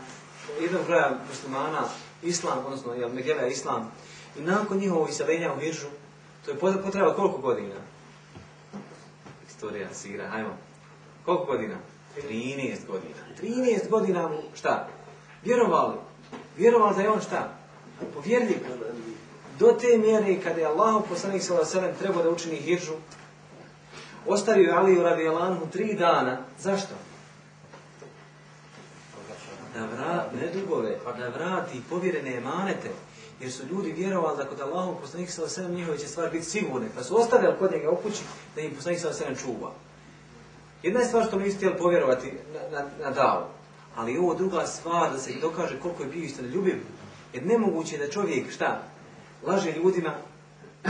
jednog broja muslimana, islam, odnosno jel, Megeleja, islam, i nakon njihovog isavenja u Hiržu, to je potreba koliko godina? Istorija Sira, hajmo. Koliko godina? 13 godina. 13 godina mu šta? Vjerovali. Vjerovali da je on šta? Povjerljiv. Do te mjere kada je Allah poslanik sallallahu trebao da učini hiržu, ostavio je Aliju radijalanhu tri dana. Zašto? Da vrati, ne dugove, pa da vrati povjerene emanete. Jer su ljudi vjerovali da kod Allahu poslanik sallallahu njihove će stvari biti sigurne, pa su ostavljali kod njega u kući da im poslanik sallallahu čuva. Jedna je stvar što nisu htjeli povjerovati na, na, na davu, ali ovo druga stvar da se dokaže koliko je bio ljubim. Jer nemoguće je da čovjek šta laže ljudima,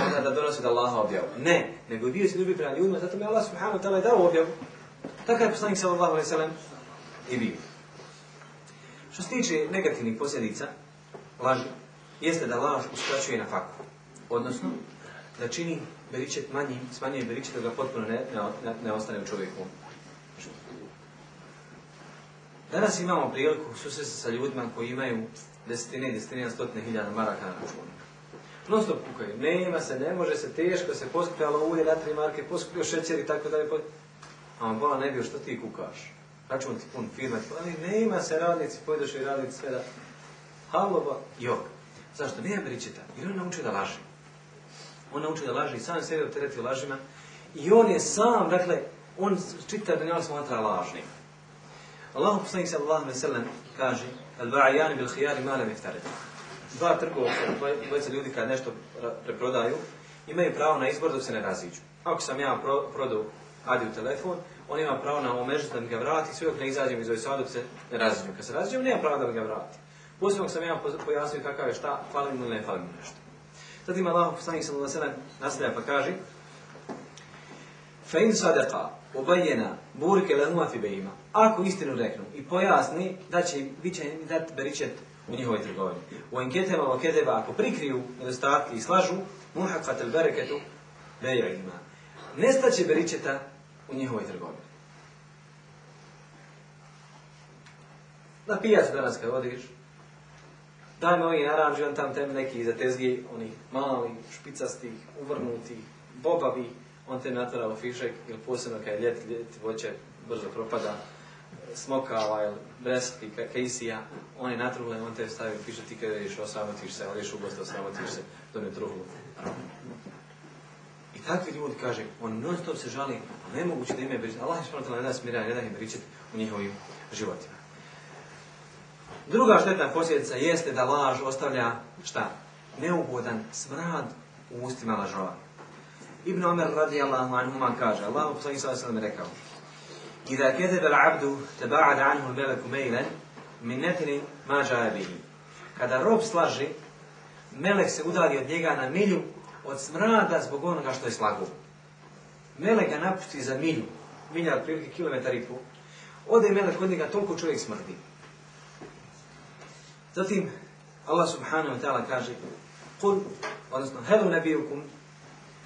onda da donosi da Allaha objavu. Ne, nego je bio ljubi prema ljudima, zato mi Allah subhanahu wa je dao objavu. Takav je poslanik sallallahu alaihi sallam i bio. Što se tiče negativnih posljedica laži, jeste da laž uskraćuje na faku. Odnosno, da čini beričet manji, smanjuje beričet da ga potpuno ne, ne, ne ostane u čovjeku. Danas imamo priliku susresti sa ljudima koji imaju desetine i desetine stotine hiljada maraka na računu non stop kukaju. Nema se, ne može se, teško se, poskupljalo ulje na tri marke, poskupio šećer i tako dalje. A on bola ne bio, što ti kukaš? Račun ti pun, firma plani ali nema se radnici, pojedeš i radnici sve da... Haloba, jok. Zašto? Nije pričeta, jer on naučio da laži. On naučio da laži i sam sebe otereti lažima. I on je sam, dakle, on čita da njel smatra lažnim. Allah poslanik sallallahu alaihi sallam kaže al bil khiyari ma lam dva trgovca, dvojice ljudi kad nešto preprodaju, imaju pravo na izbor da se ne raziđu. Ako sam ja pro, prodao u telefon, on ima pravo na omežu da mi ga vrati, sve dok ne izađem iz sada dok se ne raziđu. Kad se raziđu, nema pravo da mi ga vrati. Poslije sam ja pojasnio kakav je šta, fali mu ili ne fali mu nešto. Sad ima Allah, poslanik na se nastavlja pa kaže: "Fa sadaqa obajena burke lahuma fi Ako istinu reknu i pojasni da će biti. im dati beričet u njihovoj trgovini. U enkete malo kedeba, ako prikriju nedostatke i slažu, muha kvatel bereketu, beja ima. Nestaće beričeta u njihovoj trgovini. Na pijac danas kad odiš, daj me ovi naranđi, on tam tem neki za tezgi, onih malih, špicastih, uvrnutih, bobavi, on te natvara u fišek, jer posebno kad je ljet, ljet voće brzo propada, smokava ovaj, ili breskvi, kejsija, oni natruhle, on te stavi, piše ti kada ješ osamotiš se, ali u ugosto osamotiš se, to ne truhlu. I takvi ljudi, kaže, on non stop se žali, a nemoguće da ime bričati. Allah je ne da smira, ne da im pričati u njihovim životima. Druga štetna posljedica jeste da laž ostavlja, šta? Neugodan smrad u ustima lažova. Ibn Omer radijallahu man kaže, Allah poslanih sallam rekao, إذا كذب العبد تباعد عنه الملك ميلا من نتن ما Kada rob slaži, melek se udali od njega na milju od smrada zbog onoga što je slago. Melek ga napusti za milju, milja prilike kilometar i pol. Ode melek od njega, toliko čovjek smrdi. Zatim, Allah subhanahu wa ta'ala kaže, قُلْ odnosno, helu نَبِيُكُمْ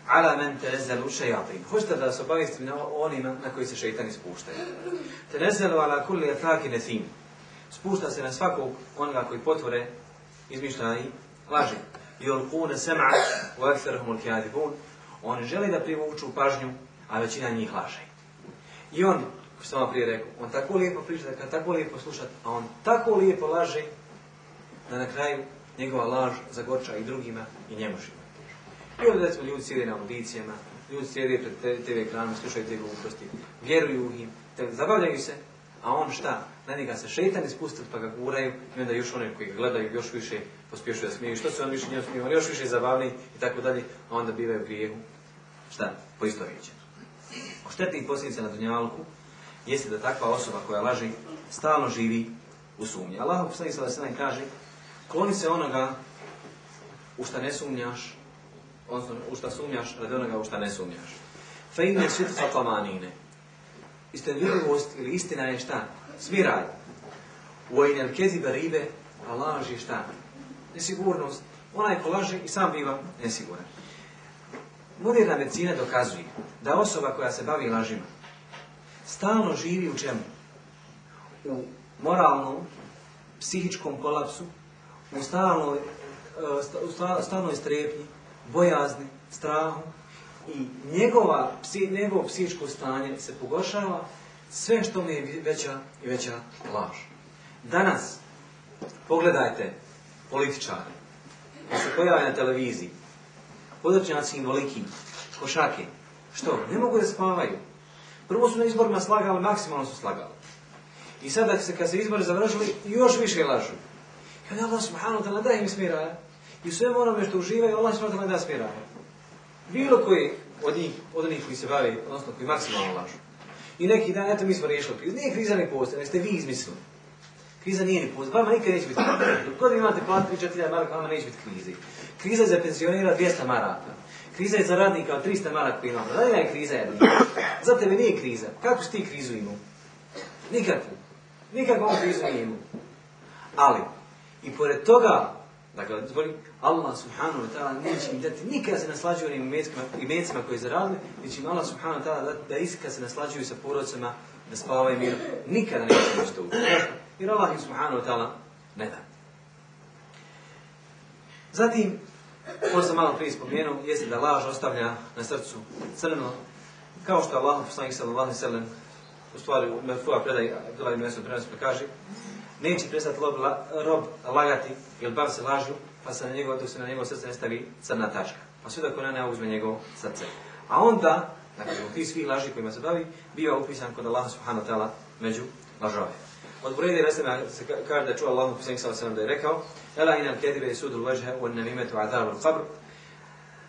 ala men tenezzelu šejatin. Hoćete da se obavijestim na onima na koji se šeitani spuštaju. Tenezzelu ala kulli ne nefim. Spušta se na svakog onoga koji potvore, izmišlja i laži. On kune sema u eksterhumul kjadibun. on želi da privuču pažnju, a većina njih laže. I on, ko sam vam prije rekao, on tako lijepo priča, da tako lijepo slušat, a on tako lijepo laže, da na kraju njegova laž zagorča i drugima i njemu i ovdje recimo ljudi sjede na audicijama, ljudi sjede pred TV ekranom, slušaju te gluposti, vjeruju im, njim, zabavljaju se, a on šta? Na njega se šetan ispustiti pa ga guraju i onda još oni koji ga gledaju još više pospješuju da smiju. Što se on više nije još više zabavni i tako dalje, a onda bivaju grijehu. Šta? reći. O štetnih posljedica na dunjalku jeste da takva osoba koja laži stalno živi u sumnji. Allah sada se kaže: "Kloni se onoga u šta ne sumnjaš, odnosno u šta sumnjaš radi onoga u šta ne sumnjaš. Fejne inne sidqa manine. ili istina je šta? Smiraj. u inel kezi ribe, a laži šta? Nesigurnost. Onaj ko laže i sam biva nesiguran. Moderna medicina dokazuje da osoba koja se bavi lažima stalno živi u čemu? U moralnom, psihičkom kolapsu, u stalnoj, e, u stalnoj strepnji, bojazni, strahu i njegova, njegovo psihičko stanje se pogoršava sve što mi je veća i veća laž. Danas, pogledajte političare, koji se pojave na televiziji, podrčnjaci moliki, košake, što? Ne mogu da spavaju. Prvo su na izborima slagali, maksimalno su slagali. I sada kad se izbori završili, još više lažu. Kada Allah subhanahu ta'ala daje im smira, i sve onome što uživaju, Allah će da smije Bilo koji od njih, od onih koji se bavi, odnosno koji maksimalno lažu. I neki dan, eto mi smo riješili krizu. Nije kriza ni postoje, ste vi izmislili. Kriza nije ni postoje, vama nikad neće biti kriza. Dok god imate platu 3 maraka, vama neće biti krizi. Kriza je za pensionira 200 maraka. Kriza je za radnika 300 maraka koji imamo. Da je kriza jedna. Za tebe nije kriza. Kako si ti krizu imao? Nikakvu. Nikakvu krizu nije imao. Ali, i pored toga, dakle, Allah subhanahu wa ta'ala neće im dati nikada se naslađuju onim imecima, imecima koje zaradili, već im Allah subhanahu wa ta'ala da, da se naslađuju sa porodcama, da spavaju mir, Nikada neće što učiniti. Jer Allah im subhanahu wa ta'ala ne da. Zatim, ovo sam malo prije spomenuo, jeste da laž ostavlja na srcu crno, kao što Allah poslanik sallallahu alejhi ve u stvari u Merfu'a predaj Abdullah ibn Mesud pa kaže neće prestati rob, rob lagati ili bav se lažu pa se na njegov, dok se na njegovo srce ne stavi crna tačka. Pa sve dok ona ne uzme njegov srce. A onda, dakle, u tih svih laži kojima se bavi, bio upisan kod Allaha subhanahu ta'ala među lažove. Od Burejde se kaže da čuo Allahu poslanik sallallahu alejhi da je rekao: "Ela inam inal sudu yasudul wajha wan namimatu al qabr."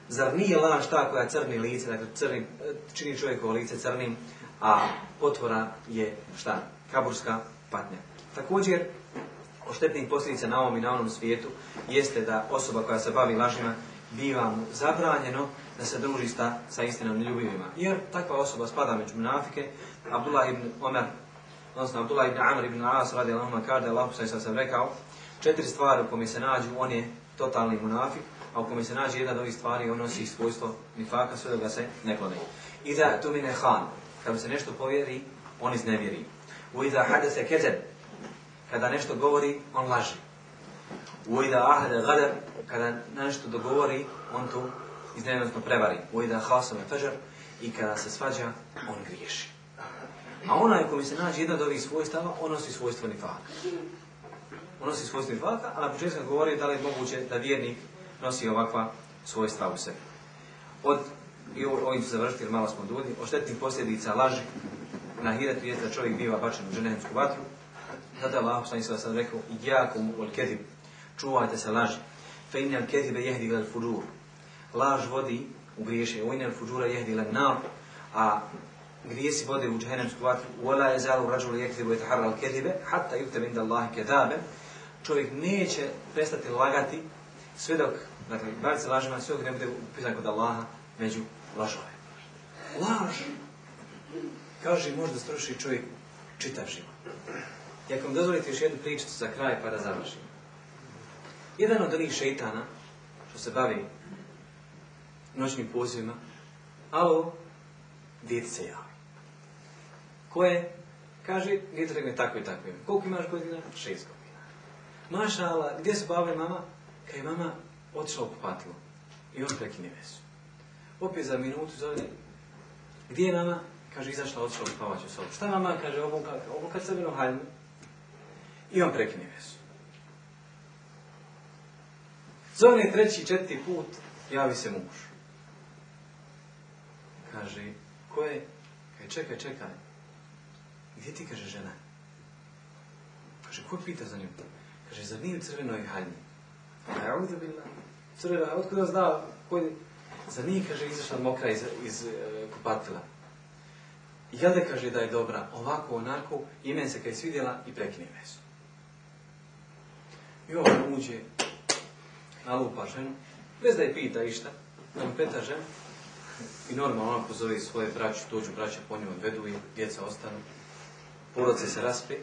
Zar nije laž ta koja crni lice, dakle crni, čini čovjekovo lice crnim, a potvora je šta? Kaburska patnja. Također, o štetnim posljedica na ovom i na onom svijetu jeste da osoba koja se bavi lažima biva mu zabranjeno da se druži sa, sa istinom ljubivima. Jer takva osoba spada među munafike. Abdullah ibn Omer, odnosno Abdullah ibn Amr ibn As radi na kada Allah sam rekao četiri stvari u kome se nađu on je totalni munafik, a u kome se nađe jedna od ovih stvari on nosi svojstvo nifaka sve da ga se ne klone. Iza tumine khan, kada se nešto povjeri, on iznevjeri. U iza se kezeb, kada nešto govori, on laži. Uida ahde gader, kada nešto dogovori, on to iznenadno prevari. Uida hasome fežer i kada se svađa, on griješi. A onaj koji se nađe jedan od ovih svojstava, on nosi svojstvo nifaka. On nosi svojstvo nifaka, a na početku govorio da li je moguće da vjernik nosi ovakva svojstva u sebi. Od, i ovim ću završiti jer malo smo dudni. od štetnih posljedica laži na hiretu je da čovjek biva bačen u ženevsku vatru, zato je Allah poslanik sada rekao, iđakum ul kedib, čuvajte se laži. Fe inel kedibe jehdi al fudur. Laž vodi u griješe, u inel fudura jehdi al nar, a grijesi vode u džahenemsku vatru. Uola je zalu rađulu jehdibu et harral kedibe, hatta yuktab inda Allahi kedabe. Čovjek neće prestati lagati sve dok, dakle, bavit se lažima, sve dok ne bude upisan kod Allaha među lažove. Laž! Kaže, možda stroši čovjek čitav život. I ako mi dozvolite još jednu pričicu za kraj pa da završim. Jedan od onih šeitana što se bavi noćnim pozivima, alo, djeti se javi. Koje? Kaže, djeti rekne tako i tako. Koliko imaš godina? Šest godina. Maša ala, gdje se bavila mama? Kaj je mama otišla u kupatilo i on prekine vesu. Opet za minutu zove, gdje je mama? Kaže, izašla, otišla u spavaću sobu. Šta mama? Kaže, obuka, obuka crvenu haljnu i on prekine vezu. Zovne treći, četiri put, javi se muž. Kaže, ko je? Kaj, čekaj, čekaj. Gdje ti, kaže, žena? Kaže, ko pita za nju? Kaže, za nije u crvenoj haljni? Ja ovdje bila. Crvena, otkuda zna? Koji... Zar nije, kaže, izašla mokra iz, e, kupatila? I jade, kaže, da je dobra, ovako, onako, i men se je svidjela i prekine vesu. I on uđe, nalupa ženu, bez da je pita išta, tam peta žena I normalno ona pozove svoje braće, tuđu braće po njoj odvedu i djeca ostanu. porodce se raspe.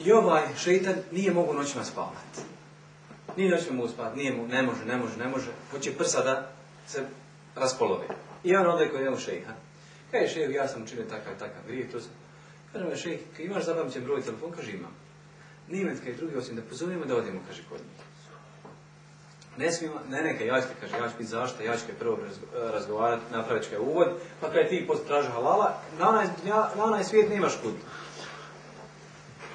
I ovaj šeitan nije mogu noćima spavati. Nije noćima mogu spavati, nije mu, ne može, ne može, ne može. Hoće prsa da se raspolovi. I on onda je kod njemu šeha. Kaže šeha, ja sam učinio takav, takav grije, to sam. Kaže me šejh, imaš će broj telefon? Kaže imam nimetka i drugi osim da pozovemo da odemo, kaže, kod njih. Ne smijemo, ne neka, ja ću kaže, ja ću biti zašto, ja ću prvo razgovarati, napravit ću uvod, pa kada ti postražu halala, na onaj, na onaj svijet nemaš kud.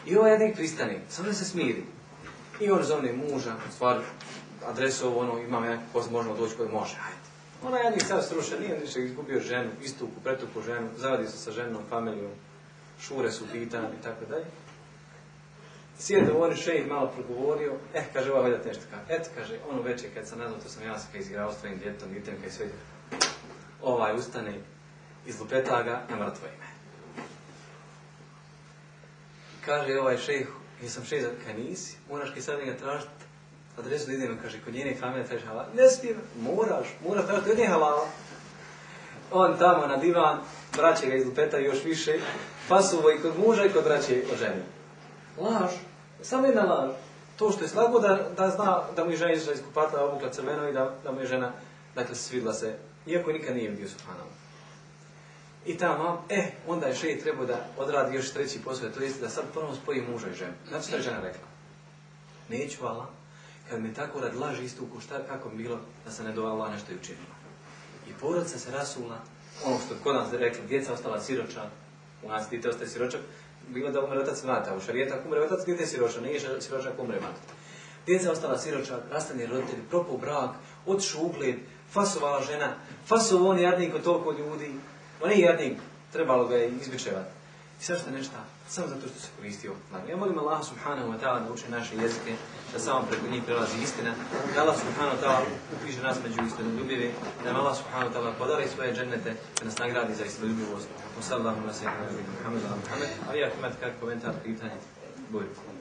I ovaj jednik pristane, samo da se smiri. I on zove muža, stvar stvari, adresu ono, imam jedan ko možemo doći koji može, ajde. Ona jednik sad sruša, nije ništa izgubio ženu, istuku, pretuku ženu, zavadi se sa ženom, familijom, šure su pitane i tako dalje. Sjede u oni šeji malo progovorio, eh, kaže, ovaj valjda nešto kaže. Et, kaže, ono večer kad sam nazvao, to sam ja se izigrao s tvojim djetom, djetem, kaj sve. Ovaj ustane iz lupeta ga na mrtvo ime. Kaže ovaj šejh, jesam šejh, kaj nisi, moraš kaj sad njega tražiti adresu da idem, kaže, kod njene kamene tražiš Ne smijem, moraš, moraš tražiti od halala. On tamo na divan, braće ga iz lupeta još više, su i kod muža i kod braće od žene. Laž. Samo jedna laž. To što je slabo da, da zna da mu je žena izašla iz obukla crveno i da, da mu je žena, dakle, svidla se. Iako nikad nije bio subhanom. I ta mama, e, onda je i trebao da odradi još treći posao, to jest da sad ponovno spoji muža i ženu. Znači što je žena rekla? Neću hvala, kad mi tako rad laži istu u šta kako bi bilo da se ne dovala nešto i učinila. I porodica se rasula, ono što kod nas rekli, djeca ostala siroča, u nas dite ostaje siročak, bilo da umre otac vrata, u šarijetak, umre otac, gdje je siroča, nije siroča ako umre mat. Djeca ostala siroča, rastani roditelji, propao brak, otišu ugled, fasovala žena, fasovo on jadnik od toliko ljudi, on je jadnik, trebalo ga je izbičevati. I sve što nešta, samo zato što se koristio lagom. Ja molim Allah subhanahu wa ta'ala da uče naše jezike, da samo preko njih prelazi istina, da Allah subhanahu wa ta'ala upiše nas među istinom ljubivi, da nam Allah subhanahu wa ta'ala podari svoje džennete, da nas nagradi za istinu ljubivost. Wa sallahu wa sallam, Muhammed, Muhammed, ali ja komentar, pitanje, bojim.